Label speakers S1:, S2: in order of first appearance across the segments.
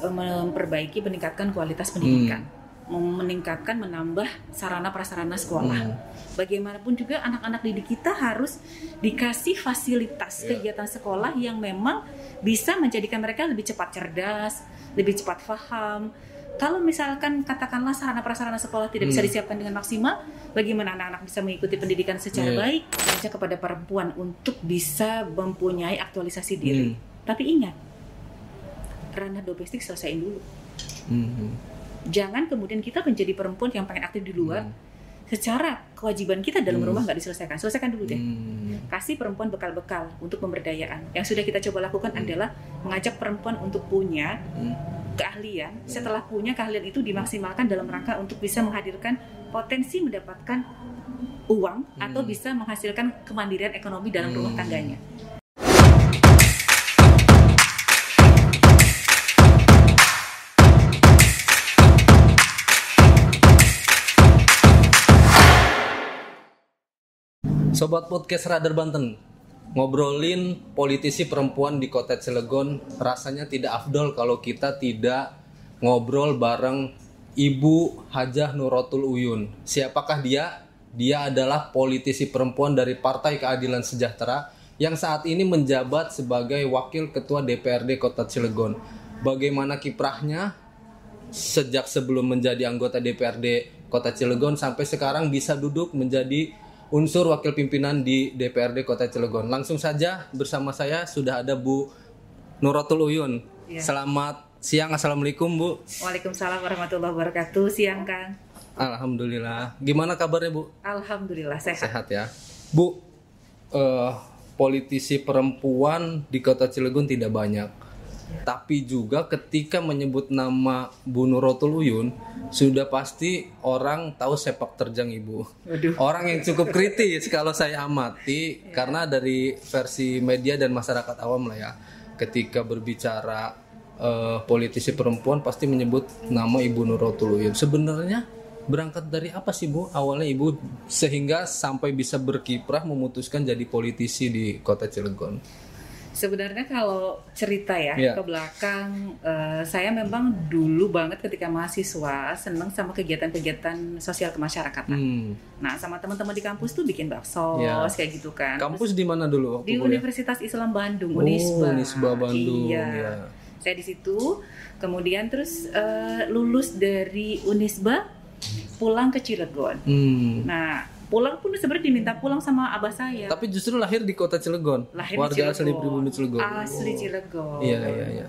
S1: eh, memperbaiki meningkatkan kualitas pendidikan Mem- meningkatkan menambah sarana prasarana sekolah
S2: Hmm.
S1: bagaimanapun juga anak-anak didik kita harus dikasih fasilitas
S2: Iya.
S1: kegiatan sekolah yang memang bisa menjadikan mereka lebih cepat cerdas, lebih cepat paham. Kalau misalkan katakanlah sarana prasarana sekolah tidak bisa
S2: Hmm.
S1: disiapkan dengan maksimal, bagaimana anak-anak bisa mengikuti pendidikan secara
S2: Iya.
S1: baik? Ajak kepada perempuan untuk bisa mempunyai aktualisasi diri.
S2: Hmm.
S1: Tapi ingat, ranah domestik selesaiin dulu.
S2: Hmm.
S1: Jangan kemudian kita menjadi perempuan yang pengen aktif di luar,
S2: Hmm.
S1: secara kewajiban kita dalam
S2: Hmm.
S1: rumah nggak diselesaikan. Selesaikan dulu deh
S2: Hmm.
S1: kasih perempuan bekal-bekal untuk pemberdayaan. Yang sudah kita coba lakukan
S2: Hmm.
S1: adalah mengajak perempuan untuk punya
S2: Hmm.
S1: keahlian. Setelah punya keahlian itu dimaksimalkan dalam rangka untuk bisa menghadirkan potensi mendapatkan uang atau
S2: Hmm.
S1: bisa menghasilkan kemandirian ekonomi dalam rumah
S2: Hmm.
S1: tangganya.
S2: Sobat podcast Radar Banten, ngobrolin politisi perempuan di kota Cilegon rasanya tidak afdol kalau kita tidak ngobrol bareng Ibu Hajah Nuratul Uyun. Siapakah dia? Dia adalah politisi perempuan dari Partai Keadilan Sejahtera yang saat ini menjabat sebagai Wakil Ketua DPRD Kota Cilegon. Bagaimana kiprahnya? sejak sebelum menjadi anggota DPRD Kota Cilegon sampai sekarang bisa duduk menjadi unsur wakil pimpinan di DPRD Kota Cilegon. Langsung saja bersama saya sudah ada Bu Nuratul Uyun.
S1: Iya.
S2: Selamat siang, assalamualaikum Bu.
S1: Waalaikumsalam warahmatullahi wabarakatuh. Siang Kang.
S2: Alhamdulillah. Gimana kabarnya Bu?
S1: Alhamdulillah sehat.
S2: Sehat ya. Bu, eh, politisi perempuan di Kota Cilegon tidak banyak. Tapi juga ketika menyebut nama Bu Nuratul Uyun, sudah pasti orang tahu sepak terjang Ibu.
S1: Waduh.
S2: Orang yang cukup kritis kalau saya amati karena dari versi media dan masyarakat awam lah ya. Ketika berbicara eh, politisi perempuan pasti menyebut nama Ibu Nuratul Uyun. Sebenarnya berangkat dari apa sih Bu awalnya Ibu sehingga sampai bisa berkiprah memutuskan jadi politisi di Kota Cilegon?
S1: Sebenarnya kalau cerita ya
S2: Iya.
S1: ke belakang, eh, saya memang dulu banget ketika mahasiswa seneng sama kegiatan-kegiatan sosial kemasyarakatan.
S2: Hmm.
S1: Nah, sama teman-teman di kampus tuh bikin bakso
S2: Iya.
S1: kayak gitu kan.
S2: Kampus di mana dulu waktu
S1: di
S2: kuliah?
S1: Universitas Islam Bandung,
S2: Oh,
S1: Unisba.
S2: Unisba Bandung,
S1: Iya.
S2: ya.
S1: Saya di situ. Kemudian terus eh, lulus dari Unisba, pulang ke Cilegon.
S2: Hmm.
S1: Nah, pulang pun sebenarnya diminta pulang sama abah saya.
S2: Tapi justru lahir di Kota Cilegon.
S1: Lahir di
S2: Warga asli
S1: Cilegon.
S2: pribumi Cilegon.
S1: Asli Cilegon.
S2: Iya, iya, iya.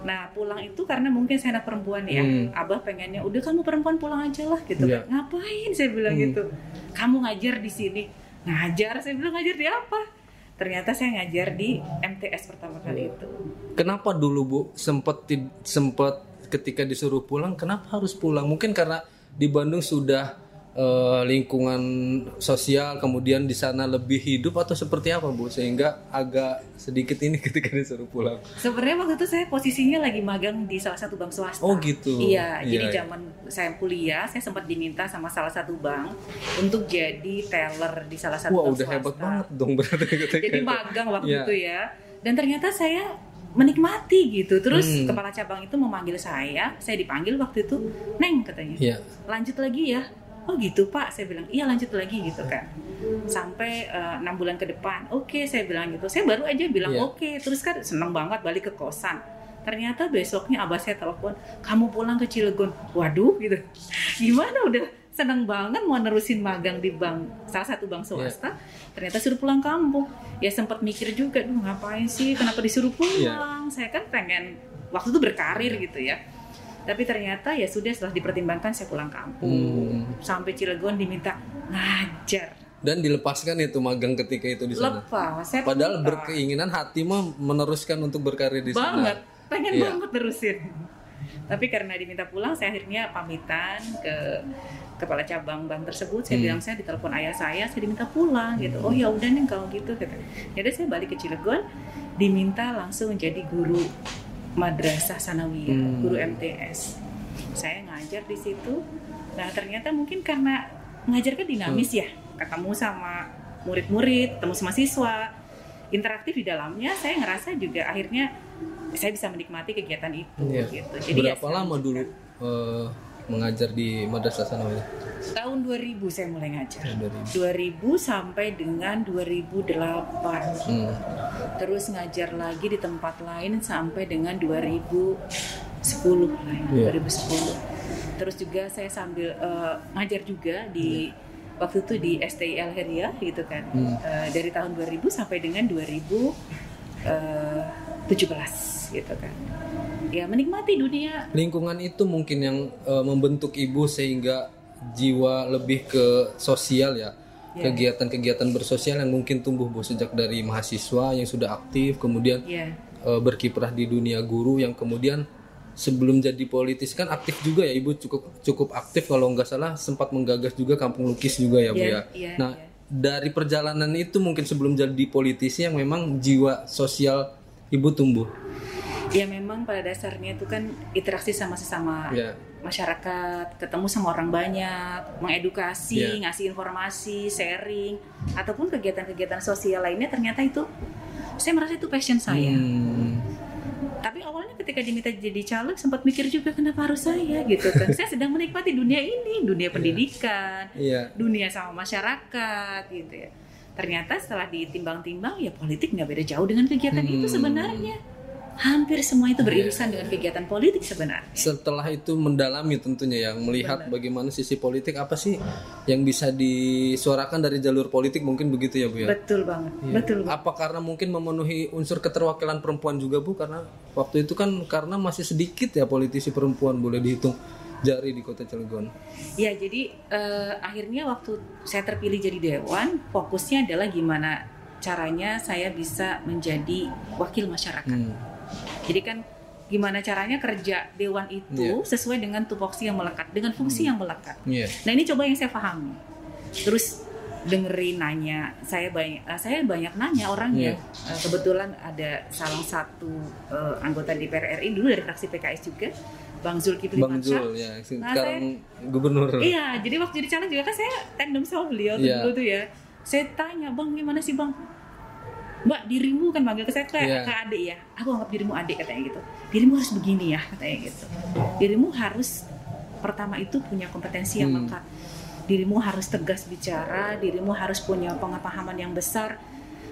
S1: Nah pulang itu karena mungkin saya anak perempuan ya,
S2: Hmm.
S1: abah pengennya udah kamu perempuan pulang aja lah gitu. Kan. Ngapain saya bilang
S2: Hmm.
S1: gitu? Kamu ngajar di sini, ngajar saya bilang ngajar di apa? Ternyata saya ngajar di MTS pertama kali itu.
S2: Kenapa dulu Bu sempet ti- sempet ketika disuruh pulang kenapa harus pulang? Mungkin karena di Bandung sudah eh, lingkungan sosial kemudian di sana lebih hidup atau seperti apa Bu sehingga agak sedikit ini ketika disuruh pulang.
S1: Sebenarnya waktu itu saya posisinya lagi magang di salah satu bank swasta.
S2: Oh gitu.
S1: Iya,
S2: Iya,
S1: jadi
S2: iya.
S1: zaman saya kuliah, saya sempat diminta sama salah satu bank untuk jadi teller di salah satu
S2: Wah
S1: bank
S2: udah
S1: swasta.
S2: hebat banget dong berarti
S1: jadi magang waktu
S2: Iya.
S1: itu ya dan ternyata saya menikmati gitu terus
S2: Hmm.
S1: kepala cabang itu memanggil saya saya dipanggil waktu itu neng katanya
S2: Iya.
S1: lanjut lagi ya oh gitu pak. Saya bilang iya lanjut lagi gitu kan. Sampai eh, enam bulan ke depan oke saya bilang gitu. Saya baru aja bilang
S2: Iya.
S1: oke. Terus kan senang banget balik ke kosan. Ternyata besoknya abah saya telepon kamu pulang ke Cilegon. Waduh gitu. Gimana? Udah seneng banget mau nerusin magang di bank salah satu bank swasta. Ternyata suruh pulang kampung. Ya sempat mikir juga duh ngapain sih? Kenapa disuruh pulang? Saya kan pengen waktu itu berkarir gitu ya tapi ternyata ya sudah setelah dipertimbangkan saya pulang kampung
S2: Hmm.
S1: sampai Cilegon diminta ngajar
S2: Dan dilepaskan itu magang ketika itu di sana.
S1: lepas saya
S2: Padahal
S1: minta.
S2: berkeinginan hati mah meneruskan untuk berkarir di sana.
S1: banget pengen
S2: Iya.
S1: banget terusin tapi karena diminta pulang saya akhirnya pamitan ke kepala cabang bank tersebut saya
S2: Hmm.
S1: bilang saya ditelepon ayah saya saya diminta pulang gitu oh ya udah nih kalau gitu jadi saya balik ke Cilegon diminta langsung jadi guru madrasah sanawiyah
S2: Hmm.
S1: guru MTS saya ngajar di situ nah ternyata mungkin karena ngajar kan dinamis ya ketemu sama murid-murid ketemu sama siswa interaktif di dalamnya saya ngerasa juga akhirnya saya bisa menikmati kegiatan itu
S2: Iya.
S1: gitu. Jadi ya
S2: Berapa lama dulu eh, mengajar di madrasah sanawiyah?
S1: tahun 2000 saya mulai ngajar.
S2: Tahun
S1: 2000 sampai dengan 2008.
S2: Hmm.
S1: Terus ngajar lagi di tempat lain sampai dengan 2010 lah ya,
S2: Iya.
S1: 2010. Terus juga saya sambil eh, ngajar juga di waktu itu di STI Al Heria gitu kan.
S2: Hmm.
S1: Eh, dari tahun 2000 sampai dengan 2017 gitu kan. Ya menikmati dunia
S2: Lingkungan itu mungkin yang eh, membentuk ibu sehingga jiwa lebih ke sosial ya.
S1: Ya.
S2: Kegiatan-kegiatan bersosial yang mungkin tumbuh Bu sejak dari mahasiswa yang sudah aktif, kemudian
S1: ya
S2: eh, berkiprah di dunia guru yang kemudian sebelum jadi politis kan aktif juga ya ibu cukup cukup aktif kalau nggak salah sempat menggagas juga kampung lukis juga ya bu
S1: Iya,
S2: ya.
S1: iya,
S2: nah
S1: iya.
S2: dari perjalanan itu mungkin sebelum jadi politisi yang memang jiwa sosial ibu tumbuh.
S1: Ya memang pada dasarnya itu kan interaksi sama sesama
S2: Ya.
S1: masyarakat, ketemu sama orang banyak, mengedukasi,
S2: Iya.
S1: ngasih informasi, sharing, ataupun kegiatan-kegiatan sosial lainnya ternyata itu saya merasa itu passion saya.
S2: Hmm.
S1: Tapi awalnya ketika diminta jadi caleg sempat mikir juga kenapa harus saya gitu kan. saya sedang menikmati dunia ini, dunia pendidikan,
S2: Iya.
S1: dunia sama masyarakat gitu ya. Ternyata setelah ditimbang-timbang ya politik nggak beda jauh dengan kegiatan itu
S2: Hmm.
S1: sebenarnya. Hampir semua itu beririsan dengan kegiatan politik sebenarnya.
S2: Setelah itu mendalami tentunya yang melihat bagaimana sisi politik apa sih yang bisa disuarakan dari jalur politik mungkin begitu ya bu ya.
S1: Betul banget, betul banget.
S2: Apa karena mungkin memenuhi unsur keterwakilan perempuan juga bu? Karena waktu itu kan karena masih sedikit ya politisi perempuan boleh dihitung jari di kota Cilegon.
S1: Ya, jadi eh, akhirnya waktu saya terpilih jadi dewan, fokusnya adalah gimana caranya saya bisa menjadi wakil masyarakat.
S2: Hmm.
S1: Jadi kan gimana caranya kerja dewan itu
S2: Iya.
S1: sesuai dengan tupoksi yang melekat, dengan fungsi yang melekat.
S2: Iya.
S1: Nah ini coba yang saya pahami. Terus dengerin nanya, saya banyak, eh, saya banyak nanya orangnya.
S2: Iya.
S1: Eh, kebetulan ada salah satu eh, anggota DPR RI dulu dari fraksi PKS juga, Bang Zulkifli
S2: Bang
S1: Mansyah.
S2: Zul ya
S1: Nah,
S2: sekarang gubernur.
S1: Iya, jadi waktu jadi caleg juga kan saya tandem sama beliau
S2: Iya.
S1: dulu tuh ya. Saya tanya, bang gimana sih bang? Mbak dirimu kan manggil ke saya kayak
S2: Iya.
S1: ke adik ya. Aku anggap dirimu adik katanya gitu. Dirimu harus begini ya katanya gitu. Dirimu harus pertama itu punya kompetensi yang
S2: Hmm.
S1: lekat. Dirimu harus tegas bicara. Dirimu harus punya pengetahuan yang besar.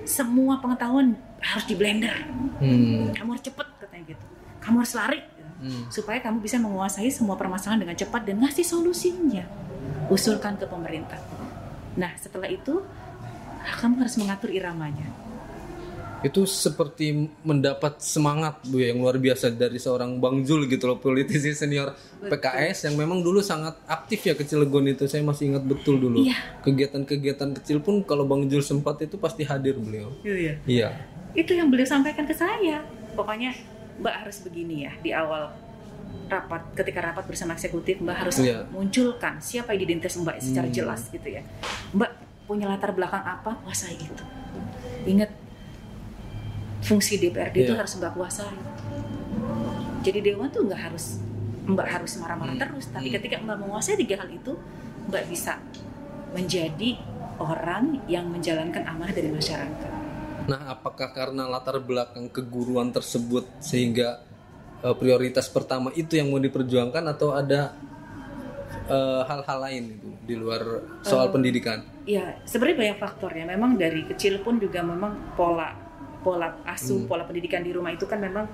S1: Semua pengetahuan harus di blender.
S2: Hmm.
S1: Kamu harus cepet katanya gitu. Kamu harus lari
S2: Hmm.
S1: supaya kamu bisa menguasai semua permasalahan dengan cepat dan ngasih solusinya. Usulkan ke pemerintah. Nah, setelah itu kamu harus mengatur iramanya.
S2: Itu seperti mendapat semangat Bu yang luar biasa dari seorang Bang Zul gitu loh politisi senior PKS yang memang dulu sangat aktif ya ke Cilegon itu saya masih ingat betul dulu.
S1: Iya.
S2: Kegiatan-kegiatan kecil pun kalau Bang Zul sempat itu pasti hadir beliau.
S1: Iya.
S2: Iya.
S1: Itu yang beliau sampaikan ke saya. Pokoknya Mbak harus begini ya di awal rapat ketika rapat bersama eksekutif Mbak harus
S2: Iya.
S1: munculkan siapa identitas Mbak secara
S2: Hmm.
S1: jelas gitu ya. Mbak punya latar belakang apa? Kuasai itu. Ingat fungsi DPRD itu
S2: Iya.
S1: harus Mbak kuasai. Jadi dewan tuh nggak harus Mbak harus marah-marah
S2: Hmm.
S1: terus, tapi
S2: Hmm.
S1: ketika Mbak menguasai tiga hal itu, Mbak bisa menjadi orang yang menjalankan amanah dari masyarakat.
S2: Nah, apakah karena latar belakang keguruan tersebut sehingga eh, prioritas pertama itu yang mau diperjuangkan atau ada eh, hal-hal lain itu di luar soal pendidikan?
S1: Ya, sebenarnya banyak faktor ya. Memang dari kecil pun juga memang pola pola asuh,
S2: Hmm.
S1: pola pendidikan di rumah itu kan memang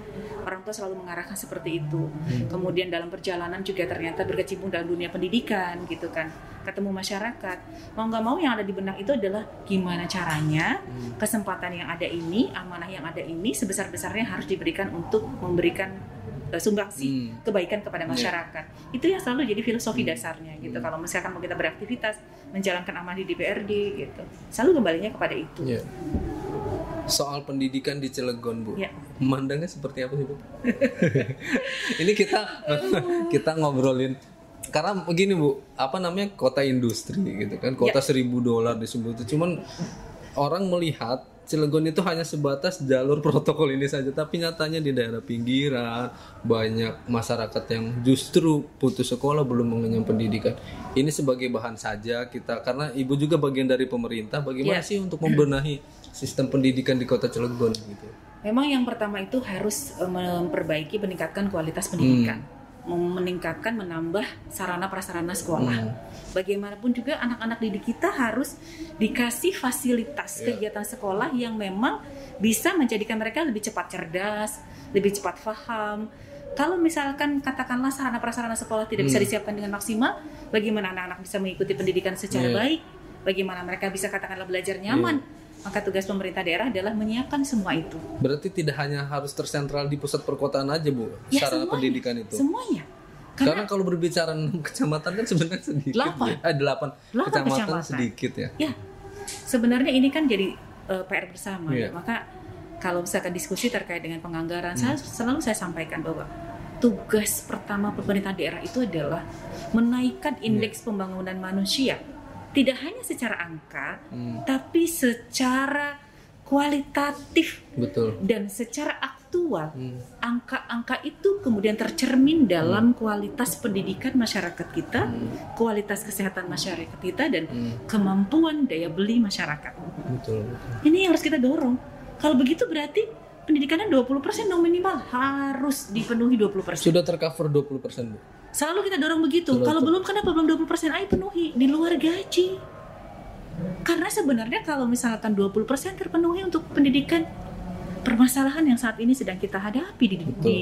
S1: orang tua selalu mengarahkan seperti itu.
S2: Hmm.
S1: Kemudian dalam perjalanan juga ternyata berkecimpung dalam dunia pendidikan gitu kan. Ketemu masyarakat. Mau nggak mau yang ada di benak itu adalah gimana caranya
S2: Hmm.
S1: kesempatan yang ada ini, amanah yang ada ini sebesar-besarnya harus diberikan untuk memberikan eh, sumbangsi
S2: Hmm.
S1: kebaikan kepada
S2: Iya.
S1: masyarakat. Itu yang selalu jadi filosofi
S2: Hmm.
S1: dasarnya gitu.
S2: Hmm.
S1: Kalau misalkan mau kita beraktivitas, menjalankan amanah di DPRD gitu. Selalu kembalinya kepada itu.
S2: Iya. Soal pendidikan di Cilegon, Bu.
S1: Ya.
S2: Memandangnya seperti apa sih, Bu? Ini kita kita ngobrolin karena begini, Bu. Apa namanya? Kota industri gitu kan. Kota seribu dolar disebut itu. Cuman orang melihat Cilegon itu hanya sebatas jalur protokol ini saja, tapi nyatanya di daerah pinggiran banyak masyarakat yang justru putus sekolah belum mengenyam pendidikan. Ini sebagai bahan saja kita karena ibu juga bagian dari pemerintah. Bagaimana
S1: Ya.
S2: sih untuk membenahi sistem pendidikan di kota Cilegon gitu?
S1: Memang yang pertama itu harus eh, memperbaiki, meningkatkan kualitas pendidikan, Mem- meningkatkan, menambah sarana prasarana sekolah.
S2: Hmm.
S1: Bagaimanapun juga anak-anak didik kita harus dikasih fasilitas
S2: Iya.
S1: kegiatan sekolah yang memang bisa menjadikan mereka lebih cepat cerdas, lebih cepat paham. Kalau misalkan katakanlah sarana prasarana sekolah tidak bisa
S2: Hmm.
S1: disiapkan dengan maksimal, bagaimana anak-anak bisa mengikuti pendidikan secara
S2: Iya.
S1: baik? Bagaimana mereka bisa katakanlah belajar nyaman? Maka tugas pemerintah daerah adalah menyiapkan semua itu.
S2: Berarti tidak hanya harus tersentral di pusat perkotaan aja bu,
S1: Ya,
S2: sarana
S1: semuanya.
S2: pendidikan itu.
S1: Semuanya.
S2: Karena
S1: Karena,
S2: kalau berbicara kecamatan kan sebenarnya sedikit.
S1: Delapan.
S2: ya. Eh, delapan.
S1: Delapan
S2: kecamatan,
S1: kecamatan.
S2: sedikit ya.
S1: ya sebenarnya ini kan jadi eh, PR bersama.
S2: Iya.
S1: ya. Maka kalau misalkan diskusi terkait dengan penganggaran,
S2: Hmm.
S1: saya selalu saya sampaikan bahwa tugas pertama pemerintah daerah itu adalah menaikkan
S2: Iya.
S1: indeks pembangunan manusia. Tidak hanya secara angka,
S2: Hmm,
S1: tapi secara kualitatif
S2: betul.
S1: dan secara aktual.
S2: Hmm,
S1: Angka-angka itu kemudian tercermin dalam kualitas pendidikan masyarakat kita,
S2: hmm,
S1: kualitas kesehatan masyarakat kita, dan
S2: hmm,
S1: kemampuan daya beli masyarakat.
S2: betul. betul.
S1: Ini yang harus kita dorong. Kalau begitu berarti pendidikannya 20% dong minimal harus dipenuhi 20%.
S2: Sudah tercover 20% bu.
S1: Selalu kita dorong begitu.
S2: Betul,
S1: Kalau belum kenapa belum 20% ayo penuhi di luar gaji. Karena sebenarnya kalau misalkan 20% terpenuhi untuk pendidikan permasalahan yang saat ini sedang kita hadapi di,
S2: Betul.
S1: di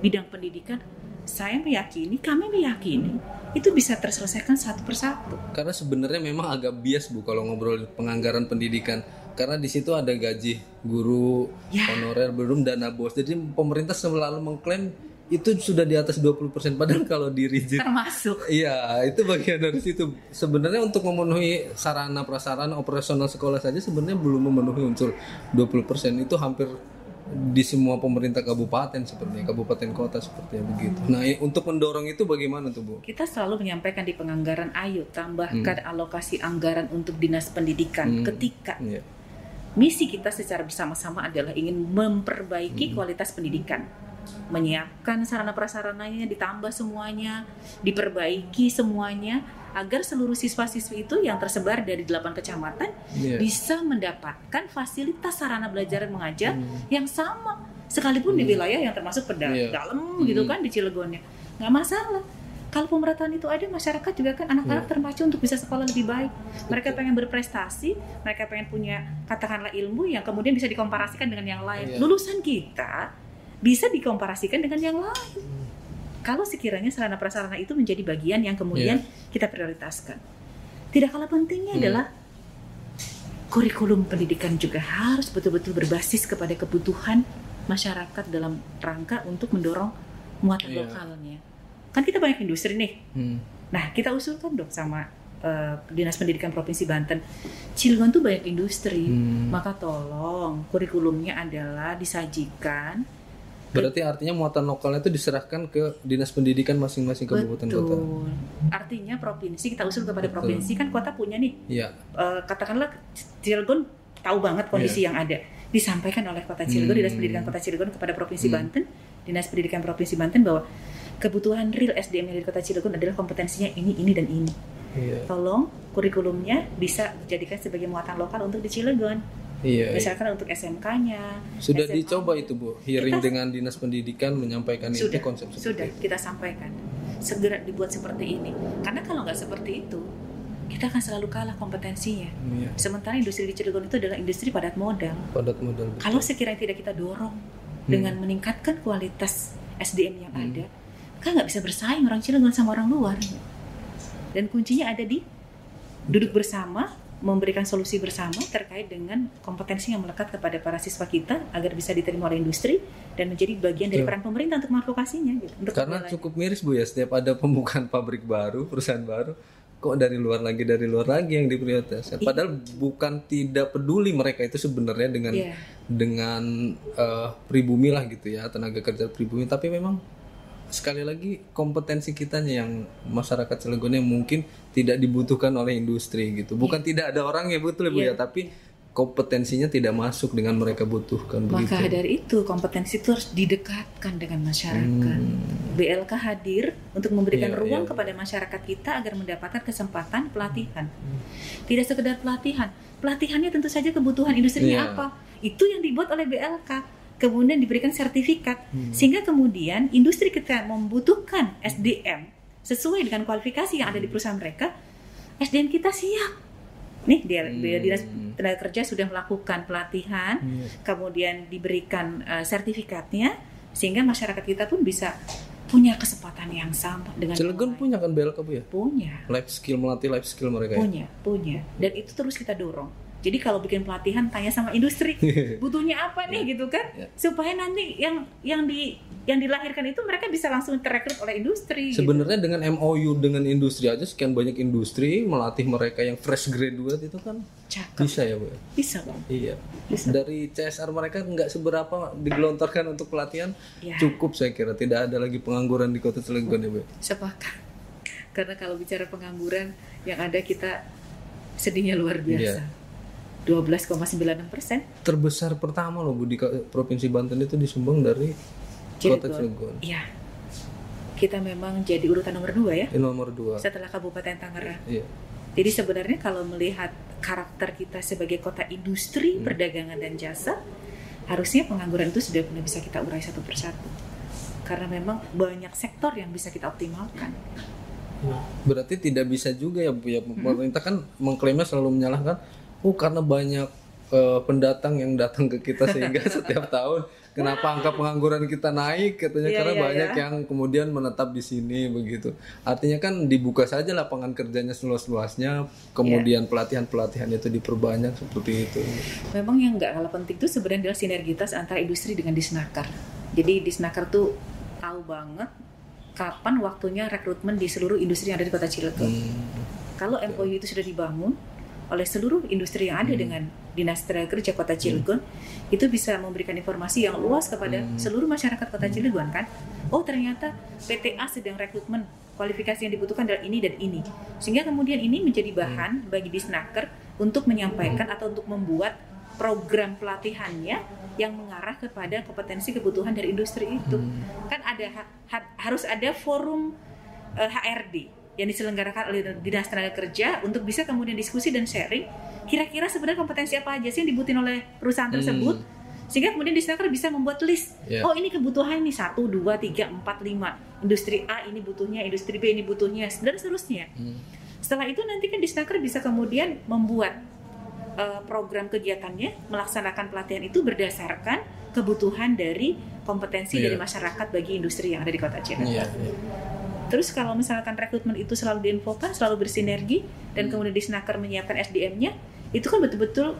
S1: bidang pendidikan, saya meyakini, kami meyakini itu bisa terselesaikan satu persatu.
S2: Karena sebenarnya memang agak bias bu kalau ngobrol penganggaran pendidikan. Karena di situ ada gaji guru,
S1: Ya.
S2: honorer, belum dana bos. Jadi pemerintah selalu mengklaim itu sudah di atas 20%. Padahal kalau di rigid
S1: Termasuk
S2: Iya, itu bagian dari situ. Sebenarnya untuk memenuhi sarana prasarana operasional sekolah saja sebenarnya belum memenuhi unsur 20%. Itu hampir di semua pemerintah kabupaten seperti kabupaten kota seperti begitu. Nah, untuk mendorong itu bagaimana tuh, Bu?
S1: kita selalu menyampaikan di penganggaran ayo tambahkan alokasi anggaran untuk dinas pendidikan
S2: Hmm.
S1: ketika
S2: Iya.
S1: Misi kita secara bersama-sama adalah ingin memperbaiki kualitas pendidikan menyiapkan sarana prasarananya ditambah semuanya diperbaiki semuanya agar seluruh siswa-siswi itu yang tersebar dari 8 kecamatan
S2: Iya.
S1: bisa mendapatkan fasilitas sarana belajar dan mengajar
S2: Hmm.
S1: yang sama sekalipun di wilayah yang termasuk pedal
S2: Iya.
S1: dalam gitu
S2: Hmm.
S1: kan di Cilegonnya nggak masalah kalau pemerataan itu ada masyarakat juga kan anak-anak
S2: Iya.
S1: terpacu untuk bisa sekolah lebih baik mereka pengen berprestasi mereka pengen punya katakanlah ilmu yang kemudian bisa dikomparasikan dengan yang lain
S2: Iya.
S1: lulusan kita bisa dikomparasikan dengan yang lain kalau sekiranya sarana prasarana itu menjadi bagian yang kemudian kita prioritaskan tidak kalah pentingnya
S2: Hmm.
S1: adalah kurikulum pendidikan juga harus betul-betul berbasis kepada kebutuhan masyarakat dalam rangka untuk mendorong muatan
S2: Iya.
S1: lokalnya. Kan kita banyak industri nih.
S2: Hmm.
S1: Nah, kita usulkan dong sama eh, Dinas Pendidikan Provinsi Banten. Cilegon tuh banyak industri.
S2: Hmm.
S1: Maka tolong kurikulumnya adalah disajikan
S2: Berarti artinya muatan lokalnya itu diserahkan ke dinas pendidikan masing-masing kabupaten kota.
S1: betul. Artinya provinsi kita usul kepada
S2: Betul.
S1: provinsi kan kota punya nih
S2: Iya.
S1: eh, katakanlah Cilegon tahu banget kondisi yang ada disampaikan oleh Kota Cilegon
S2: Hmm.
S1: Dinas Pendidikan Kota Cilegon kepada Provinsi
S2: Hmm.
S1: Banten Dinas Pendidikan Provinsi Banten bahwa kebutuhan real SDM yang dari Kota Cilegon adalah kompetensinya ini ini dan ini
S2: Iya.
S1: tolong kurikulumnya bisa dijadikan sebagai muatan lokal untuk di Cilegon
S2: Iya. iya.
S1: misalkan untuk SMK-nya
S2: Sudah
S1: SMA.
S2: dicoba itu, Bu. Hearing
S1: Kita-
S2: dengan dinas pendidikan menyampaikan itu
S1: sudah
S2: konsep seperti
S1: sudah
S2: itu.
S1: kita sampaikan segera dibuat seperti ini karena kalau nggak seperti itu kita akan selalu kalah kompetensinya
S2: Iya.
S1: sementara industri di Cilegon itu adalah industri padat modal
S2: Padat modal. betul.
S1: Kalau sekiranya tidak kita dorong dengan meningkatkan kualitas SDM yang
S2: Hmm.
S1: ada, kan nggak bisa bersaing orang Cilegon sama orang luar. Dan kuncinya ada di duduk bersama, memberikan solusi bersama terkait dengan kompetensi yang melekat kepada para siswa kita agar bisa diterima oleh industri dan menjadi bagian dari
S2: Betul.
S1: peran pemerintah untuk mengadvokasinya. Gitu, untuk
S2: Karena cukup miris Bu ya, setiap ada pembukaan pabrik baru, perusahaan baru, kok dari luar lagi dari luar lagi yang diprioritaskan. Padahal bukan tidak peduli mereka itu sebenarnya dengan
S1: Iya.
S2: dengan eh, pribumi lah gitu ya, tenaga kerja pribumi, tapi memang sekali lagi kompetensi kitanya yang masyarakat Cilegon yang mungkin tidak dibutuhkan oleh industri gitu. Bukan tidak ada orang ya betul ya Bu
S1: Iya.
S2: ya, tapi kompetensinya tidak masuk dengan mereka butuhkan begitu.
S1: Maka dari itu kompetensi itu harus didekatkan dengan masyarakat.
S2: Hmm.
S1: BLK hadir untuk memberikan
S2: Iya,
S1: ruang
S2: iya.
S1: kepada masyarakat kita agar mendapatkan kesempatan pelatihan. Tidak sekedar pelatihan, pelatihannya tentu saja kebutuhan industrinya
S2: Iya.
S1: apa? Itu yang dibuat oleh BLK. Kemudian diberikan sertifikat,
S2: Hmm.
S1: sehingga kemudian industri kita membutuhkan SDM sesuai dengan kualifikasi yang ada di perusahaan mereka, SDM kita siap. Nih, dia,
S2: Hmm.
S1: dinas tenaga kerja sudah melakukan pelatihan,
S2: Iya.
S1: kemudian diberikan eh, sertifikatnya, sehingga masyarakat kita pun bisa punya kesempatan yang sama dengan
S2: Cilegon punya kan BLK bu ya?
S1: punya.
S2: Life skill melatih life skill mereka ya?
S1: Punya, punya. Dan itu terus kita dorong. Jadi kalau bikin pelatihan tanya sama industri, butuhnya apa nih gitu kan?
S2: Ya.
S1: Supaya nanti yang yang di yang dilahirkan itu mereka bisa langsung terekrut oleh industri. gitu.
S2: Sebenarnya dengan MOU dengan industri aja sekian banyak industri melatih mereka yang fresh graduate itu kan
S1: Cakep.
S2: bisa ya bu ya?
S1: Bisa bang.
S2: Iya.
S1: Bisa.
S2: Dari CSR mereka nggak seberapa digelontorkan untuk pelatihan
S1: Ya.
S2: cukup saya kira tidak ada lagi pengangguran di kota Cilegon ya bu.
S1: Sepakat. Karena kalau bicara pengangguran yang ada kita sedihnya luar biasa.
S2: Iya.
S1: 12,96 persen.
S2: Terbesar pertama loh bu di provinsi Banten itu disumbang dari kota Cilegon.
S1: Iya. Kita memang jadi urutan nomor dua ya
S2: Ini nomor dua.
S1: setelah Kabupaten Tangerang.
S2: Iya.
S1: Jadi sebenarnya kalau melihat karakter kita sebagai kota industri,
S2: Hmm.
S1: perdagangan dan jasa, harusnya pengangguran itu sudah benar bisa kita urai satu persatu. Karena memang banyak sektor yang bisa kita optimalkan.
S2: Berarti tidak bisa juga ya Bu ya pemerintah kan mengklaimnya selalu menyalahkan oh karena banyak eh, pendatang yang datang ke kita sehingga setiap tahun kenapa angka pengangguran kita naik katanya
S1: Iya,
S2: karena
S1: iya,
S2: banyak
S1: iya.
S2: yang kemudian menetap di sini begitu. Artinya kan dibuka saja lapangan kerjanya seluas-luasnya, kemudian pelatihan-pelatihan itu diperbanyak seperti itu.
S1: Memang yang nggak kalah penting itu sebenarnya adalah sinergitas antara industri dengan disnaker. Jadi disnaker tuh tahu banget kapan waktunya rekrutmen di seluruh industri yang ada di kota Cilegon.
S2: Hmm.
S1: Kalau MOU itu sudah dibangun oleh seluruh industri yang ada
S2: Hmm.
S1: dengan Dinas Tenaga Kerja Kota Cilegon, itu bisa memberikan informasi yang luas kepada
S2: Hmm.
S1: seluruh masyarakat Kota Cilegon kan. Oh ternyata PTA sedang rekrutmen kualifikasi yang dibutuhkan adalah ini dan ini. Sehingga kemudian ini menjadi bahan bagi Disnaker untuk menyampaikan atau untuk membuat program pelatihannya yang mengarah kepada kompetensi kebutuhan dari industri itu.
S2: Hmm.
S1: Kan ada ha- ha- harus ada forum eh, HRD yang diselenggarakan oleh Dinas Tenaga Kerja untuk bisa kemudian diskusi dan sharing kira-kira sebenarnya kompetensi apa aja sih yang dibutuhin oleh perusahaan tersebut sehingga kemudian Disnaker bisa membuat list
S2: Ya.
S1: oh ini kebutuhan nih satu dua tiga empat lima industri A ini butuhnya industri B ini butuhnya dan seterusnya
S2: Hmm.
S1: setelah itu nanti kan Disnaker bisa kemudian membuat eh, program kegiatannya melaksanakan pelatihan itu berdasarkan kebutuhan dari kompetensi
S2: Iya.
S1: dari masyarakat bagi industri yang ada di kota Cirebon.
S2: Iya, iya.
S1: Terus kalau misalkan rekrutmen itu selalu diinfokan, selalu bersinergi, dan
S2: Hmm.
S1: kemudian Disnaker menyiapkan SDM-nya, itu kan betul-betul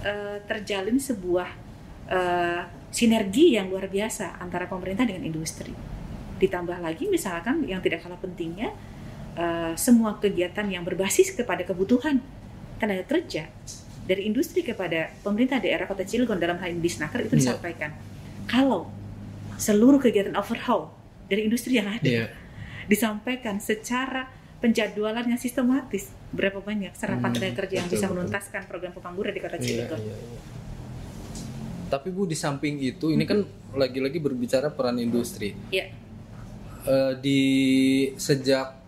S1: eh, terjalin sebuah eh, sinergi yang luar biasa antara pemerintah dengan industri. Ditambah lagi misalkan yang tidak kalah pentingnya, eh, semua kegiatan yang berbasis kepada kebutuhan tenaga kerja dari industri kepada pemerintah daerah Kota Cilegon dalam hal ini Disnaker itu
S2: Iya.
S1: disampaikan. Kalau seluruh kegiatan overhaul dari industri yang ada
S2: Iya.
S1: Disampaikan secara penjadwalan yang sistematis berapa banyak serapan
S2: Hmm,
S1: tenaga kerja yang
S2: betul,
S1: bisa
S2: betul.
S1: menuntaskan program pengangguran di kota
S2: Iya,
S1: Cilegon.
S2: iya, iya. Tapi Bu di samping itu ini kan lagi-lagi berbicara peran industri.
S1: Iya.
S2: Eh, di sejak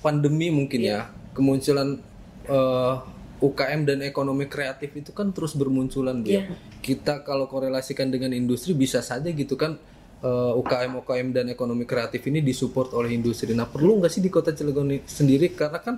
S2: pandemi mungkin
S1: Iya.
S2: ya kemunculan eh, UKM dan ekonomi kreatif itu kan terus bermunculan Bu. ya.
S1: Iya.
S2: Kita kalau korelasikan dengan industri bisa saja gitu kan eh, UKM UKM dan ekonomi kreatif ini disupport oleh industri. Nah perlu nggak sih di kota Cilegon sendiri karena kan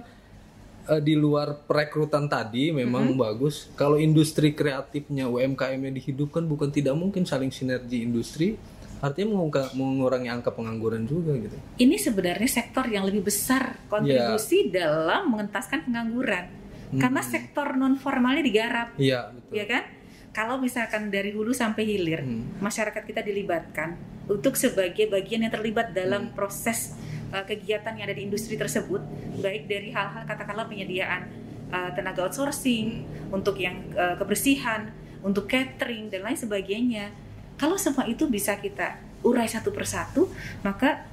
S2: eh, di luar perekrutan tadi memang bagus. Kalau industri kreatifnya UMKM-nya dihidupkan bukan tidak mungkin saling sinergi industri. Artinya mengungka- mengurangi angka pengangguran juga gitu.
S1: Ini sebenarnya sektor yang lebih besar kontribusi dalam mengentaskan pengangguran. Karena sektor non formalnya digarap,
S2: Iya betul.
S1: ya kan? Kalau misalkan dari hulu sampai hilir,
S2: Hmm.
S1: masyarakat kita dilibatkan untuk sebagai bagian yang terlibat dalam proses uh, kegiatan yang ada di industri tersebut, baik dari hal-hal katakanlah penyediaan uh, tenaga outsourcing, untuk yang uh, kebersihan, untuk catering dan lain sebagainya. Kalau semua itu bisa kita urai satu persatu, maka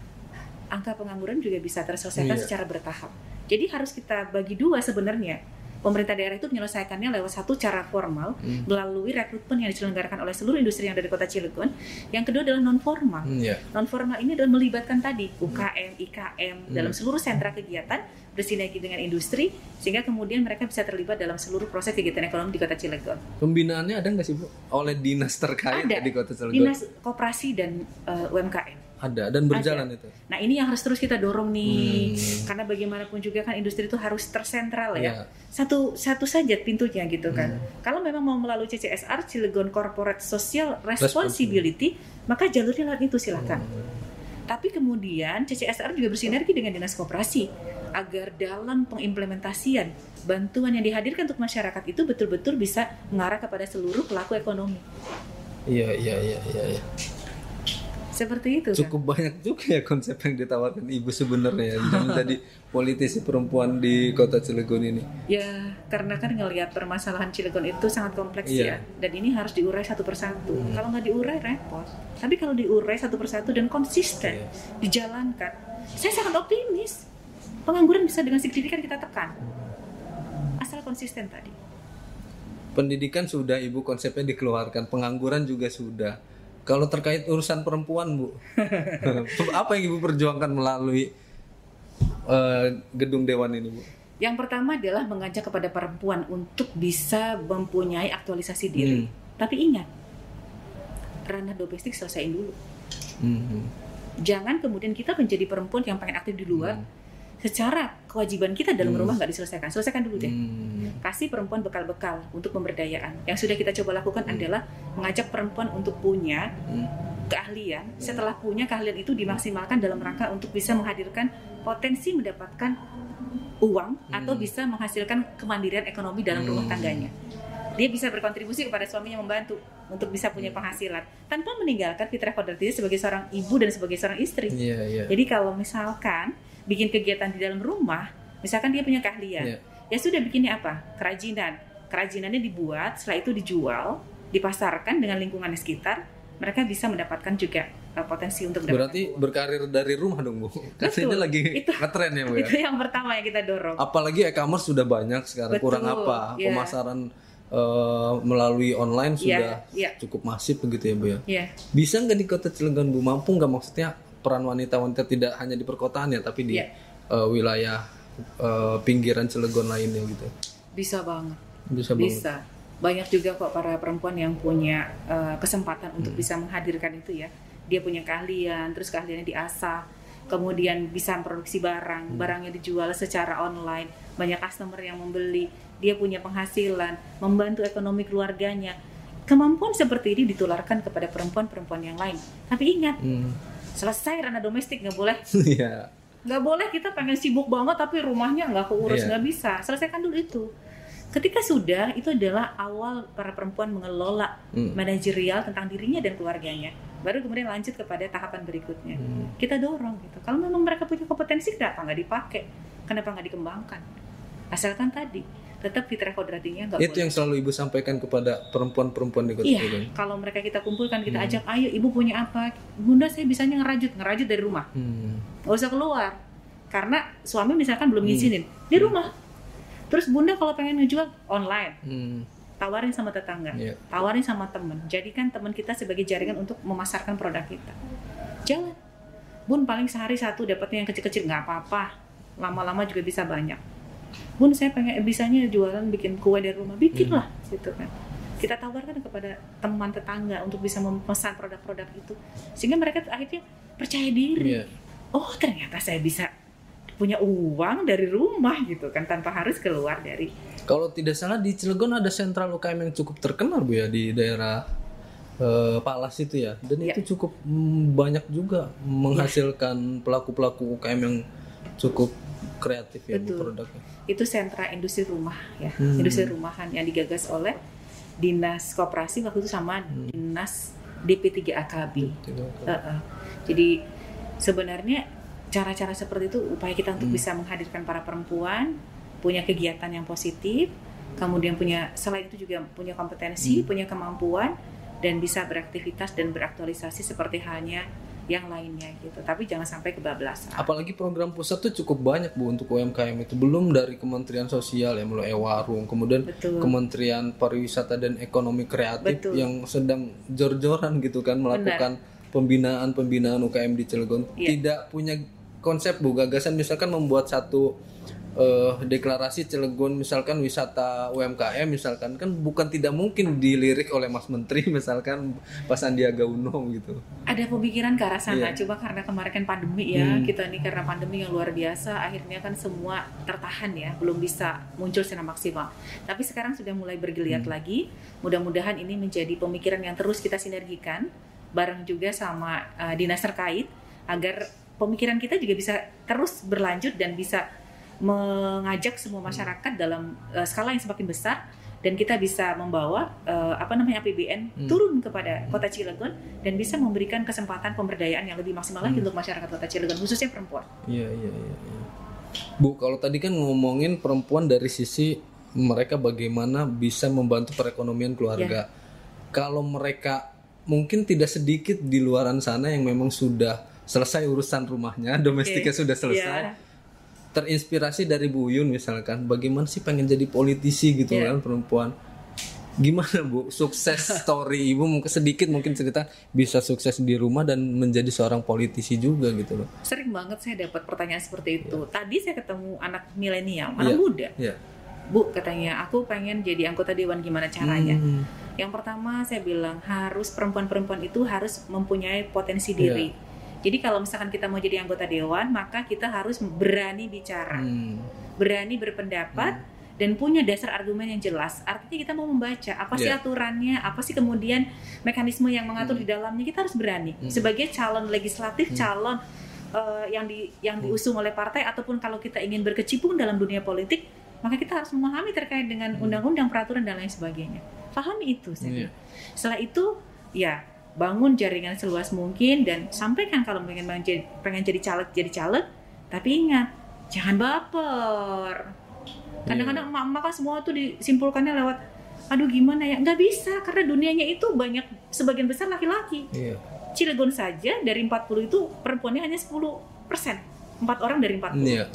S1: angka pengangguran juga bisa terselesaikan
S2: Iya.
S1: secara bertahap. Jadi harus kita bagi dua sebenarnya pemerintah daerah itu menyelesaikannya lewat satu cara formal
S2: Hmm.
S1: melalui rekrutmen yang diselenggarakan oleh seluruh industri yang ada di kota Cilegon. Yang kedua adalah non formal.
S2: Hmm, ya.
S1: Non formal ini adalah melibatkan tadi UKM, IKM
S2: Hmm.
S1: dalam seluruh sentra kegiatan bersinergi dengan industri sehingga kemudian mereka bisa terlibat dalam seluruh proses kegiatan ekonomi di kota Cilegon.
S2: Pembinaannya ada nggak sih bu? Oleh dinas terkait
S1: Ada.
S2: di kota Cilegon?
S1: Dinas Koperasi dan eh, UMKM.
S2: Ada dan berjalan itu.
S1: Nah ini yang harus terus kita dorong nih,
S2: Hmm.
S1: karena bagaimanapun juga kan industri itu harus tersentral ya.
S2: Ya.
S1: Satu satu saja pintunya gitu kan.
S2: Hmm.
S1: Kalau memang mau melalui CCSR Cilegon Corporate Social Responsibility, maka jalurnya lewat itu silakan.
S2: Hmm.
S1: Tapi kemudian CCSR juga bersinergi dengan dinas koperasi agar dalam pengimplementasian bantuan yang dihadirkan untuk masyarakat itu betul-betul bisa mengarah kepada seluruh pelaku ekonomi.
S2: Iya iya iya iya. iya.
S1: Seperti itu. kan?
S2: Cukup banyak juga ya konsep yang ditawarkan ibu sebenarnya yang menjadi politisi perempuan di kota Cilegon ini.
S1: Ya, karena kan ngelihat permasalahan Cilegon itu sangat kompleks
S2: Iya.
S1: ya, dan ini harus diurai satu persatu.
S2: Hmm.
S1: Kalau nggak diurai repot. Tapi kalau diurai satu persatu dan konsisten
S2: Iya.
S1: dijalankan, saya sangat optimis pengangguran bisa dengan signifikan kita tekan. Asal konsisten tadi.
S2: Pendidikan sudah ibu konsepnya dikeluarkan, pengangguran juga sudah. Kalau terkait urusan perempuan bu, apa yang ibu perjuangkan melalui eh, gedung dewan ini bu?
S1: Yang pertama adalah mengajak kepada perempuan untuk bisa mempunyai aktualisasi diri.
S2: Hmm.
S1: Tapi ingat, ranah domestik selesaiin dulu.
S2: Hmm.
S1: Jangan kemudian kita menjadi perempuan yang pengen aktif di luar,
S2: Hmm.
S1: Secara kewajiban kita dalam
S2: Hmm.
S1: rumah nggak diselesaikan. Selesaikan dulu deh.
S2: Hmm.
S1: Kasih perempuan bekal-bekal untuk pemberdayaan. Yang sudah kita coba lakukan
S2: Hmm.
S1: adalah mengajak perempuan untuk punya
S2: Hmm.
S1: keahlian. Setelah punya keahlian itu dimaksimalkan dalam rangka untuk bisa menghadirkan potensi mendapatkan uang atau
S2: Hmm.
S1: bisa menghasilkan kemandirian ekonomi dalam rumah
S2: Hmm.
S1: tangganya. Dia bisa berkontribusi kepada suaminya membantu untuk bisa punya penghasilan tanpa meninggalkan fitrah kodratinya sebagai seorang ibu dan sebagai seorang istri.
S2: Iya iya.
S1: Jadi kalau misalkan bikin kegiatan di dalam rumah, misalkan dia punya keahlian,
S2: Iya.
S1: ya sudah bikinnya apa? Kerajinan. Kerajinannya dibuat, setelah itu dijual, dipasarkan dengan lingkungan sekitar, mereka bisa mendapatkan juga uh, potensi untuk mendapatkan
S2: Berarti
S1: uang.
S2: berkarir dari rumah dong bu. Kan ini lagi
S1: Itu-
S2: ngetren ya bu ya.
S1: Itu yang pertama yang kita dorong.
S2: Apalagi e-commerce sudah banyak sekarang.
S1: Betul,
S2: Kurang apa?
S1: iya.
S2: Pemasaran eh, melalui online sudah
S1: Iya, iya,
S2: cukup masif begitu ya bu ya.
S1: iya.
S2: Bisa nggak di kota Cilegon bu mampu nggak maksudnya peran wanita-wanita tidak hanya di perkotaan ya tapi di
S1: Iya.
S2: eh, wilayah eh, pinggiran Cilegon lainnya gitu.
S1: Bisa banget.
S2: Bisa banget.
S1: Bisa. Banyak juga kok para perempuan yang punya uh, kesempatan untuk
S2: Hmm.
S1: bisa menghadirkan itu ya. Dia punya keahlian, terus keahliannya diasah, kemudian bisa produksi barang,
S2: Hmm.
S1: barangnya dijual secara online, banyak customer yang membeli, dia punya penghasilan, membantu ekonomi keluarganya. Kemampuan seperti ini ditularkan kepada perempuan-perempuan yang lain. Tapi ingat,
S2: Hmm.
S1: Selesai ranah domestik nggak boleh
S2: Iya.
S1: nggak boleh kita pengen sibuk banget tapi rumahnya nggak keurus
S2: Iya.
S1: nggak bisa selesaikan dulu itu ketika sudah itu adalah awal para perempuan mengelola
S2: Hmm.
S1: manajerial tentang dirinya dan keluarganya baru kemudian lanjut kepada tahapan berikutnya
S2: Hmm.
S1: kita dorong gitu kalau memang mereka punya kompetensi kenapa nggak dipakai kenapa nggak dikembangkan asalkan tadi tetap fitrah kodratinya nggak
S2: Itu
S1: boleh
S2: yang selalu ibu sampaikan kepada perempuan-perempuan di kota
S1: Iya, kalau mereka kita kumpulkan, kita
S2: Hmm.
S1: ajak, ayo ibu punya apa? Bunda saya bisanya ngerajut, ngerajut dari rumah.
S2: Hmm.
S1: nggak usah keluar karena suami misalkan belum
S2: Hmm.
S1: ngizinin di rumah terus bunda kalau pengen ngejual online
S2: Hmm.
S1: tawarin sama tetangga
S2: Iya.
S1: tawarin sama temen jadikan teman kita sebagai jaringan untuk memasarkan produk kita jalan bun paling sehari satu dapatnya yang kecil-kecil nggak apa-apa lama-lama juga bisa banyak bun saya pengen bisanya jualan bikin kue dari rumah bikinlah gitu kan. Kita tawarkan kepada teman tetangga untuk bisa memesan produk-produk itu. Sehingga mereka akhirnya percaya diri.
S2: Iya.
S1: oh ternyata saya bisa punya uang dari rumah gitu kan tanpa harus keluar dari
S2: Kalau tidak salah di Cilegon ada sentral UKM yang cukup terkenal bu ya di daerah eh, Palas itu ya, dan
S1: Iya.
S2: itu cukup mm, banyak juga menghasilkan pelaku-pelaku UKM yang cukup kreatif ya
S1: Betul.
S2: produknya.
S1: itu sentra industri rumah ya
S2: Hmm.
S1: industri rumahan yang digagas oleh dinas koperasi waktu itu sama
S2: Hmm.
S1: dinas DP3 AKB
S2: Gitu.
S1: Heeh. jadi sebenarnya cara-cara seperti itu upaya kita untuk
S2: Hmm.
S1: bisa menghadirkan para perempuan punya kegiatan yang positif kemudian punya selain itu juga punya kompetensi
S2: Hmm.
S1: punya kemampuan dan bisa beraktivitas dan beraktualisasi seperti halnya yang lainnya gitu. Tapi jangan sampai kebablasan.
S2: Apalagi program pusat tuh cukup banyak bu untuk UMKM itu belum dari Kementerian Sosial ya melalui warung, kemudian
S1: Betul.
S2: Kementerian Pariwisata dan Ekonomi Kreatif
S1: Betul.
S2: yang sedang jor-joran gitu kan melakukan pembinaan-pembinaan UKM di Cilegon.
S1: Iya.
S2: Tidak punya konsep bu gagasan misalkan membuat satu eh, deklarasi Cilegon misalkan wisata UMKM misalkan kan bukan tidak mungkin dilirik oleh Mas Menteri misalkan Pak Sandiaga Uno gitu.
S1: ada pemikiran ke arah sana
S2: Iya.
S1: cuma karena kemarin kan pandemi ya
S2: Hmm.
S1: kita ini karena pandemi yang luar biasa akhirnya kan semua tertahan ya belum bisa muncul secara maksimal tapi sekarang sudah mulai bergeliat
S2: Hmm.
S1: lagi mudah-mudahan ini menjadi pemikiran yang terus kita sinergikan bareng juga sama uh, dinas terkait agar pemikiran kita juga bisa terus berlanjut dan bisa mengajak semua masyarakat dalam uh, skala yang semakin besar dan kita bisa membawa uh, apa namanya APBN
S2: Hmm.
S1: turun kepada Kota Cilegon dan bisa memberikan kesempatan pemberdayaan yang lebih maksimal lagi
S2: Hmm.
S1: untuk masyarakat Kota Cilegon khususnya perempuan.
S2: Iya iya iya. iya. Bu, kalau tadi kan ngomongin perempuan dari sisi mereka bagaimana bisa membantu perekonomian keluarga. Kalau mereka mungkin tidak sedikit di luaran sana yang memang sudah selesai urusan rumahnya, domestiknya sudah selesai.
S1: Iya.
S2: Terinspirasi dari Bu Yun misalkan, bagaimana sih pengen jadi politisi gitu
S1: Iya.
S2: kan perempuan? Gimana Bu sukses story Ibu mungkin sedikit mungkin cerita bisa sukses di rumah dan menjadi seorang politisi juga gitu loh.
S1: Sering banget saya dapat pertanyaan seperti itu. Tadi saya ketemu anak milenial, anak
S2: Iya.
S1: muda.
S2: Iya.
S1: Bu katanya, aku pengen jadi anggota dewan gimana caranya?
S2: Hmm.
S1: Yang pertama saya bilang harus perempuan-perempuan itu harus mempunyai potensi
S2: Iya.
S1: diri. Jadi kalau misalkan kita mau jadi anggota dewan, maka kita harus berani bicara,
S2: Hmm.
S1: berani berpendapat, dan punya dasar argumen yang jelas. Artinya kita mau membaca apa sih
S2: Iya.
S1: aturannya, apa sih kemudian mekanisme yang mengatur
S2: Hmm.
S1: di dalamnya. Kita harus berani
S2: Hmm.
S1: sebagai calon legislatif,
S2: Hmm.
S1: calon eh, yang di yang
S2: Hmm.
S1: diusung oleh partai ataupun kalau kita ingin berkecimpung dalam dunia politik, maka kita harus memahami terkait dengan
S2: Hmm.
S1: undang-undang, peraturan dan lain sebagainya. Pahami itu. saya bilang. Setelah itu, ya bangun jaringan seluas mungkin dan sampaikan kalau pengen jadi, pengen jadi caleg jadi caleg. Tapi ingat, jangan baper. Kadang-kadang
S2: Iya.
S1: emak-emak kan semua tuh disimpulkannya lewat aduh gimana ya nggak bisa karena dunianya itu banyak sebagian besar laki-laki
S2: Iya.
S1: Cilegon saja dari 40 itu perempuannya hanya 10 persen empat orang dari 40
S2: Iya.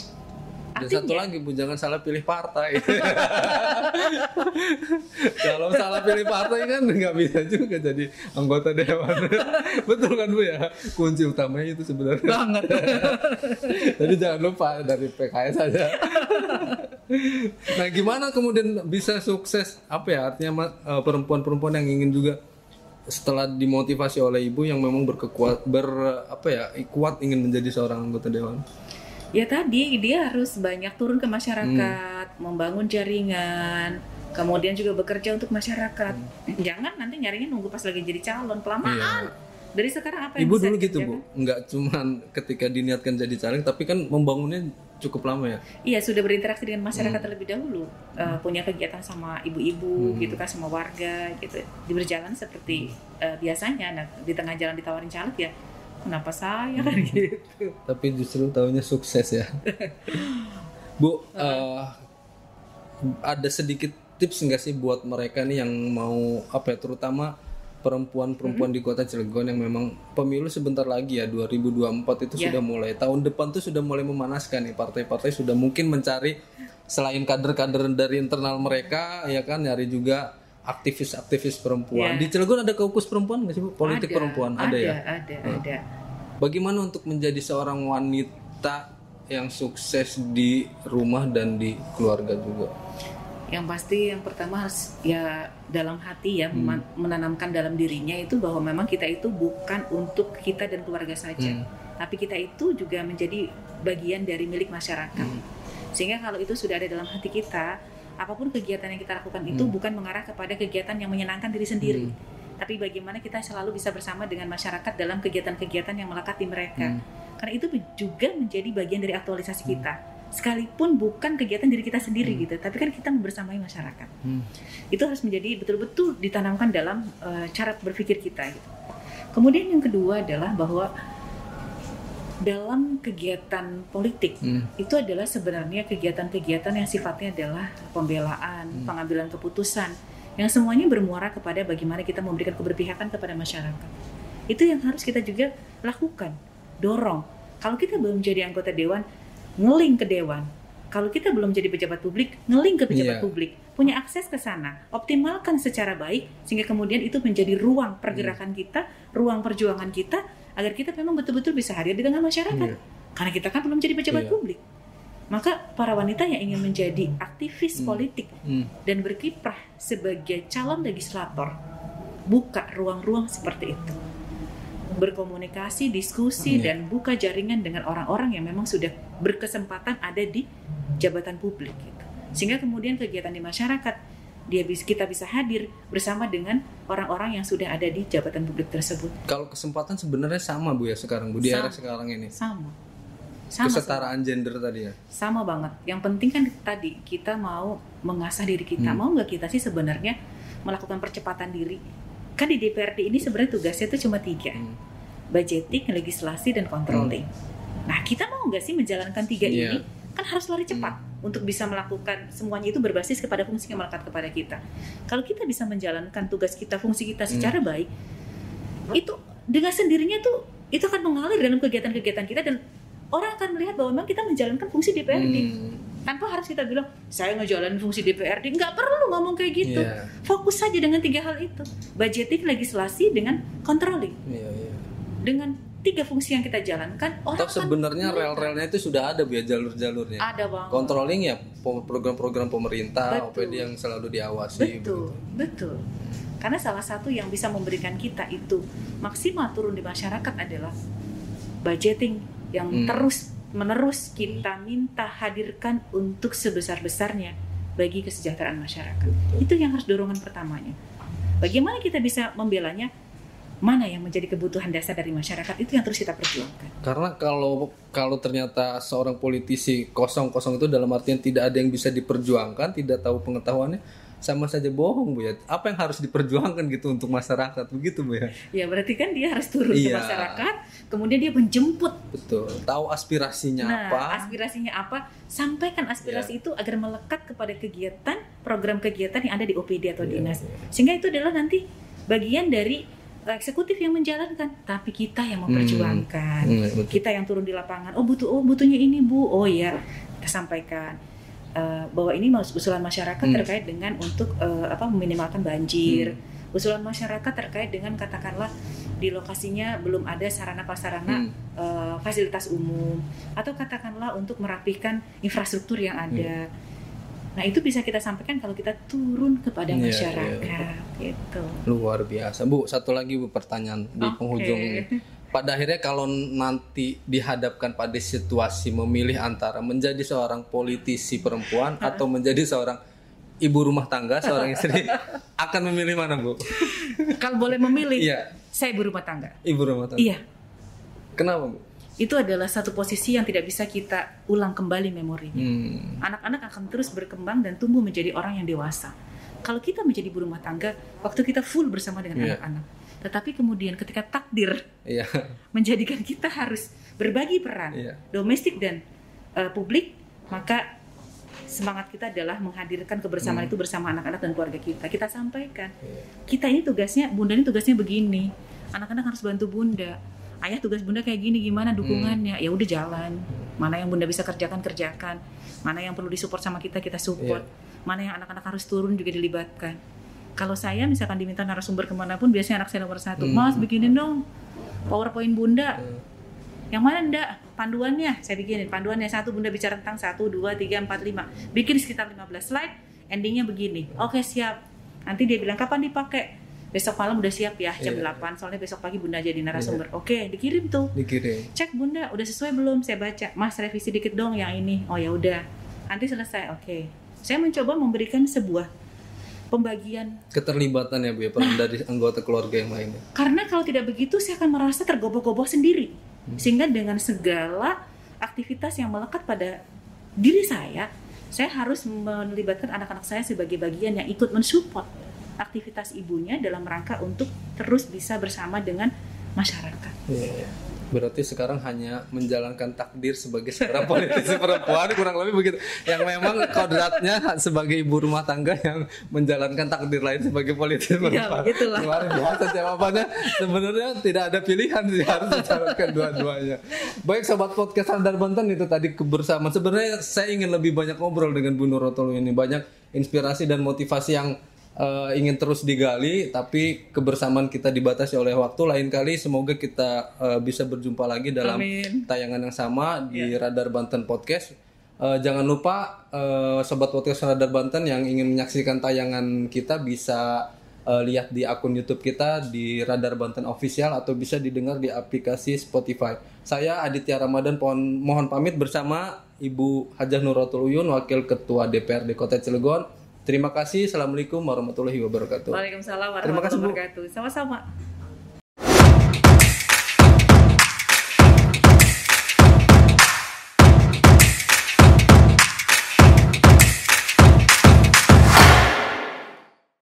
S2: Dan satu lagi Bu jangan salah pilih partai. Kalau salah pilih partai kan nggak bisa juga jadi anggota dewan. Betul kan Bu ya? Kunci utamanya itu sebenarnya.
S1: banget
S2: Jadi jangan lupa dari PKS saja. nah gimana kemudian bisa sukses apa ya artinya eh, perempuan-perempuan yang ingin juga setelah dimotivasi oleh ibu yang memang berkekuat ber apa ya kuat ingin menjadi seorang anggota dewan.
S1: Ya tadi dia harus banyak turun ke masyarakat membangun jaringan kemudian juga bekerja untuk masyarakat. Jangan nanti nyarinya nunggu pas lagi jadi calon kelamaan. Dari sekarang apa yang
S2: Ibu
S1: bisa
S2: dulu gitu bu, nggak cuman ketika diniatkan jadi caleg, tapi kan membangunnya cukup lama ya.
S1: Iya sudah berinteraksi dengan masyarakat terlebih dahulu, Eh, punya kegiatan sama ibu-ibu
S2: Hmm.
S1: gitu kan, sama warga gitu. Di berjalan seperti eh, biasanya. Nah di tengah jalan ditawarin caleg ya, kenapa saya kan
S2: Hmm.
S1: gitu.
S2: Tapi justru tahunya sukses ya. bu, eh, ada sedikit tips nggak sih buat mereka nih yang mau apa ya, terutama perempuan-perempuan di kota Cilegon yang memang pemilu sebentar lagi ya 2024 itu
S1: Ya.
S2: sudah mulai tahun depan tuh sudah mulai memanaskan nih partai-partai sudah mungkin mencari selain kader-kader dari internal mereka ya kan nyari juga aktivis-aktivis perempuan
S1: Ya.
S2: di Cilegon ada kaukus perempuan nggak sih bu politik
S1: Ada,
S2: perempuan ada,
S1: ada
S2: ya
S1: Ada, ada.
S2: bagaimana untuk menjadi seorang wanita yang sukses di rumah dan di keluarga juga
S1: Yang pasti yang pertama harus ya dalam hati ya
S2: Hmm.
S1: menanamkan dalam dirinya itu bahwa memang kita itu bukan untuk kita dan keluarga saja,
S2: Hmm.
S1: tapi kita itu juga menjadi bagian dari milik masyarakat.
S2: Hmm.
S1: Sehingga kalau itu sudah ada dalam hati kita, apa pun kegiatan yang kita lakukan itu
S2: Hmm.
S1: bukan mengarah kepada kegiatan yang menyenangkan diri sendiri,
S2: Hmm.
S1: tapi bagaimana kita selalu bisa bersama dengan masyarakat dalam kegiatan-kegiatan yang melekat di mereka.
S2: Hmm.
S1: Karena itu juga menjadi bagian dari aktualisasi kita. Sekalipun bukan kegiatan diri kita sendiri
S2: Hmm.
S1: gitu, tapi kan kita membersamai masyarakat.
S2: Hmm.
S1: Itu harus menjadi betul-betul ditanamkan dalam eh, cara berpikir kita gitu. Kemudian yang kedua adalah bahwa dalam kegiatan politik
S2: Hmm.
S1: itu adalah sebenarnya kegiatan-kegiatan yang sifatnya adalah pembelaan,
S2: Hmm.
S1: pengambilan keputusan yang semuanya bermuara kepada bagaimana kita memberikan keberpihakan kepada masyarakat. Itu yang harus kita juga lakukan, dorong. Kalau kita belum jadi anggota dewan, ngeling ke dewan. Kalau kita belum jadi pejabat publik, ngeling ke pejabat
S2: Iya.
S1: publik. Punya akses ke sana, optimalkan secara baik sehingga kemudian itu menjadi ruang pergerakan kita, ruang perjuangan kita agar kita memang betul-betul bisa hadir di tengah masyarakat.
S2: Iya.
S1: Karena kita kan belum jadi pejabat
S2: Iya.
S1: publik. Maka para wanita yang ingin menjadi aktivis
S2: Hmm.
S1: politik
S2: Hmm.
S1: dan berkiprah sebagai calon legislator, buka ruang-ruang seperti itu. Berkomunikasi, diskusi,
S2: Iya.
S1: dan buka jaringan dengan orang-orang yang memang sudah berkesempatan ada di jabatan publik. Gitu. Sehingga kemudian kegiatan di masyarakat, dia bis- kita bisa hadir bersama dengan orang-orang yang sudah ada di jabatan publik tersebut.
S2: Kalau kesempatan sebenarnya sama Bu ya sekarang Bu di era
S1: Sama.
S2: sekarang ini.
S1: Sama. Sama,
S2: Kesetaraan gender tadi ya.
S1: sama banget. Yang penting kan tadi kita mau mengasah diri kita.
S2: Hmm.
S1: Mau nggak kita sih sebenarnya melakukan percepatan diri? Kan di DPRD ini sebenarnya tugasnya itu cuma tiga,
S2: Hmm.
S1: budgeting, legislasi, dan controlling. Nah kita mau nggak sih menjalankan tiga
S2: Iya.
S1: ini? Kan harus lari cepat untuk bisa melakukan semuanya itu berbasis kepada fungsi yang melekat kepada kita. Kalau kita bisa menjalankan tugas kita, fungsi kita secara
S2: Hmm.
S1: baik, itu dengan sendirinya tuh itu akan mengalir dalam kegiatan-kegiatan kita dan orang akan melihat bahwa memang kita menjalankan fungsi DPRD
S2: Hmm.
S1: tanpa harus kita bilang saya ngejalanin fungsi DPRD nggak perlu ngomong kayak gitu
S2: Iya.
S1: fokus saja dengan tiga hal itu budgeting legislasi dengan controlling
S2: Iya, iya.
S1: dengan tiga fungsi yang kita jalankan orang akan
S2: sebenarnya
S1: melihat.
S2: rel-relnya itu sudah ada Bu ya jalur-jalurnya.
S1: ada bang
S2: Controlling ya program-program pemerintah,
S1: Betul.
S2: OPD yang selalu diawasi.
S1: betul betul karena salah satu yang bisa memberikan kita itu maksimal turun di masyarakat adalah budgeting yang
S2: Hmm.
S1: terus menerus kita minta hadirkan untuk sebesar-besarnya bagi kesejahteraan masyarakat. Itu yang harus dorongan pertamanya. Bagaimana kita bisa membelanya? Mana yang menjadi kebutuhan dasar dari masyarakat itu yang terus kita perjuangkan.
S2: Karena kalau kalau ternyata seorang politisi kosong-kosong itu dalam artian tidak ada yang bisa diperjuangkan, tidak tahu pengetahuannya, sama saja bohong Bu ya. Apa yang harus diperjuangkan gitu untuk masyarakat begitu Bu ya?
S1: Ya berarti kan dia harus turun ke
S2: Iya.
S1: masyarakat, kemudian dia menjemput.
S2: Betul. Tahu aspirasinya
S1: Nah,
S2: apa?
S1: aspirasinya apa? Sampaikan aspirasi itu agar melekat kepada kegiatan, program kegiatan yang ada di OPD atau
S2: Iya,
S1: dinas.
S2: iya.
S1: Sehingga itu adalah nanti bagian dari eksekutif yang menjalankan, tapi kita yang memperjuangkan.
S2: Hmm, betul.
S1: kita yang turun di lapangan. Oh butuh oh butuhnya ini bu. Oh ya kita sampaikan eh, bahwa ini usulan masyarakat
S2: Hmm.
S1: terkait dengan untuk eh, apa meminimalkan banjir. Usulan masyarakat terkait dengan katakanlah di lokasinya belum ada sarana prasarana
S2: Hmm.
S1: eh, fasilitas umum. Atau katakanlah untuk merapikan infrastruktur yang ada nah itu bisa kita sampaikan kalau kita turun kepada
S2: Iya, iya.
S1: masyarakat gitu
S2: Luar biasa. Bu, satu lagi Bu pertanyaan di
S1: Oke.
S2: penghujung. Pada akhirnya kalau nanti dihadapkan pada situasi memilih antara menjadi seorang politisi perempuan atau menjadi seorang ibu rumah tangga, seorang istri, akan memilih mana, Bu?
S1: kalau boleh memilih
S2: Iya,
S1: saya ibu rumah tangga
S2: ibu rumah tangga.
S1: iya
S2: Kenapa, Bu?
S1: Itu adalah satu posisi yang tidak bisa kita ulang kembali memorinya.
S2: Hmm.
S1: Anak-anak akan terus berkembang dan tumbuh menjadi orang yang dewasa. Kalau kita menjadi ibu rumah tangga, waktu kita full bersama dengan
S2: Iya.
S1: anak-anak. Tetapi kemudian ketika takdir
S2: Iya.
S1: menjadikan kita harus berbagi peran
S2: Iya.
S1: domestik dan eh, publik, maka semangat kita adalah menghadirkan kebersamaan
S2: Hmm.
S1: itu bersama anak-anak dan keluarga kita. Kita sampaikan,
S2: Iya.
S1: kita ini tugasnya, bunda ini tugasnya begini. Anak-anak harus bantu bunda. Ayah tugas bunda kayak gini, gimana dukungannya? Ya udah jalan. Mana yang bunda bisa kerjakan kerjakan. Mana yang perlu disupport sama kita kita support. Mana yang anak-anak harus turun juga dilibatkan. Kalau saya misalkan diminta narasumber ke mana pun, biasanya anak saya nomor satu.
S2: Hmm.
S1: Mas bikinin dong PowerPoint bunda.
S2: Hmm.
S1: Yang mana ndak? Panduannya saya bikinin. Panduannya satu bunda bicara tentang satu, dua, tiga, empat, lima. Bikin sekitar 15 slide. Endingnya begini. Oke siap. Nanti dia bilang kapan dipakai? Besok malam udah siap ya jam
S2: Iya.
S1: 8 soalnya besok pagi bunda jadi narasumber. Oke, dikirim tuh.
S2: Dikirim.
S1: Cek bunda udah sesuai belum? Saya baca. Mas revisi dikit dong yang ini. Oh ya udah. Nanti selesai. Oke. Saya mencoba memberikan sebuah pembagian
S2: Keterlibatan ya, Bu ya, peran dari anggota keluarga yang lainnya.
S1: karena kalau tidak begitu saya akan merasa tergopoh-gopoh sendiri. Sehingga dengan segala aktivitas yang melekat pada diri saya, saya harus melibatkan anak-anak saya sebagai bagian yang ikut mensupport aktivitas ibunya dalam rangka untuk terus bisa bersama dengan masyarakat.
S2: Iya. Berarti sekarang hanya menjalankan takdir sebagai seorang politisi perempuan kurang lebih begitu. Yang memang kodratnya sebagai ibu rumah tangga yang menjalankan takdir lain sebagai politisi
S1: Iya,
S2: perempuan.
S1: begitulah.
S2: Luar biasa jawabannya. Sebenarnya tidak ada pilihan sih harus menjalankan dua-duanya. Baik sobat podcast Sadar Banten itu tadi kebersamaan. Sebenarnya saya ingin lebih banyak ngobrol dengan Bu Nurotolo ini banyak inspirasi dan motivasi yang eh, ingin terus digali tapi kebersamaan kita dibatasi oleh waktu lain kali semoga kita eh, bisa berjumpa lagi dalam
S1: Amin.
S2: tayangan yang sama di Radar Banten Podcast Eh, jangan lupa eh, sobat podcast Radar Banten yang ingin menyaksikan tayangan kita bisa eh, lihat di akun YouTube kita di Radar Banten Official atau bisa didengar di aplikasi Spotify. Saya Aditya Ramadan pohon, mohon pamit bersama Ibu Hajah Nuratul Uyun Wakil Ketua DPRD Kota Cilegon. Terima kasih. Assalamualaikum warahmatullahi wabarakatuh.
S1: Waalaikumsalam
S2: Terima kasih, Bu.
S1: warahmatullahi wabarakatuh. Sama-sama.